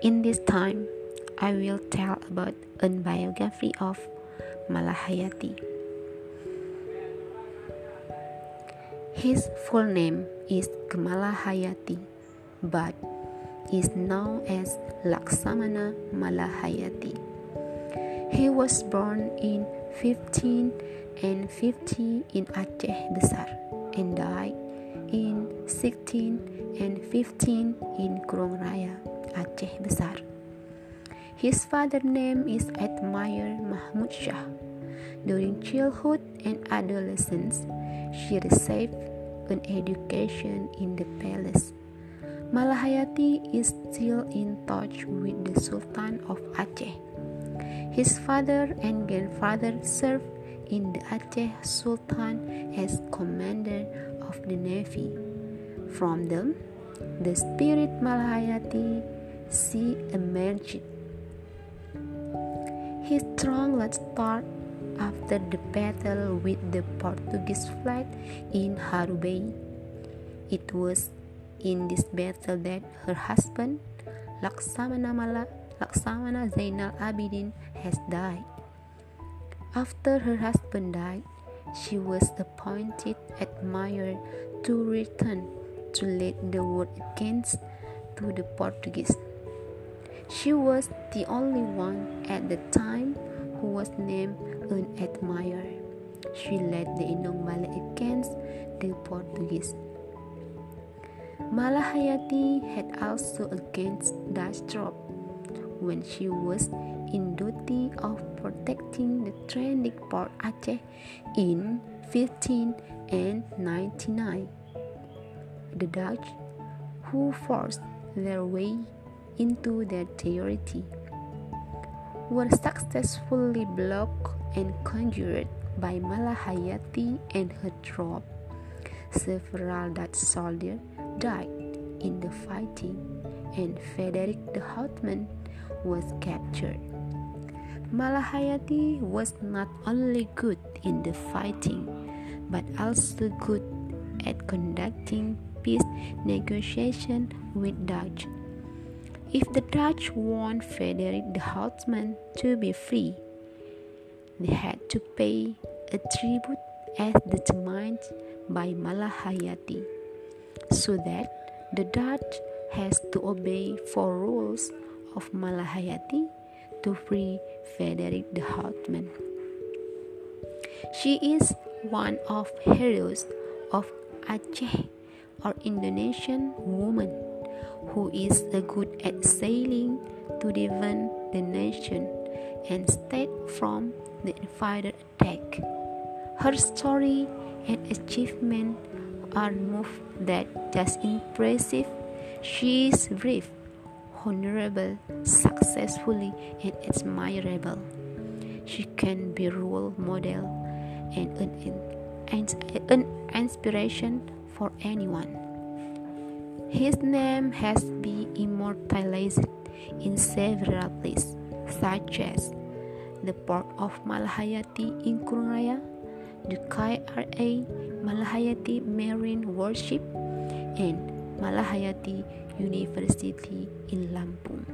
In this time, I will tell about a biography of Malahayati. His full name is Keumalahayati, but is known as Laksamana Malahayati. He was born in 1550 in Aceh Besar and died in 16 and 15 in Krueng Raya, Aceh Besar. His father's name is Admire Mahmud Shah. During childhood and adolescence, she received an education in the palace. Malahayati is still in touch with the Sultan of Aceh. His father and grandfather served in the Aceh Sultan as commander of the navy. From them, the spirit Malahayati sea emerged. His strong led start after the battle with the Portuguese fleet in Haru Bay. It was in this battle that her husband, Laksamana, Mala, Laksamana Zainal Abidin, has died. After her husband died, she was appointed admirer to return to lead the war against to the Portuguese. She was the only one at the time who was named an admirer. She led the Balai against the Portuguese. Malahayati had also against Dutch troops when she was in duty of protecting the trending Port Aceh in 15 and 99. The Dutch, who forced their way into their territory, were successfully blocked and conjured by Malahayati and her troops. Several Dutch soldiers died in the fighting, and Frederick de Houtman was captured. Malahayati was not only good in the fighting, but also good at conducting peace negotiations with Dutch. If the Dutch want Frederick de Houtman to be free, they had to pay a tribute as determined by Malahayati, so that the Dutch has to obey four rules of Malahayati to free Frederick de Houtman. She is one of heroes of Aceh or Indonesian woman who is good at sailing to defend the nation and state from the invader attack. Her story and achievement are more that just impressive. She is brave, honorable, successfully, and admirable. She can be role model and an, an inspiration for anyone. His name has been immortalized in several places, such as the port of Malahayati in Krueng Raya, the KRA Malahayati Marine Warship, and Malahayati University in Lampung.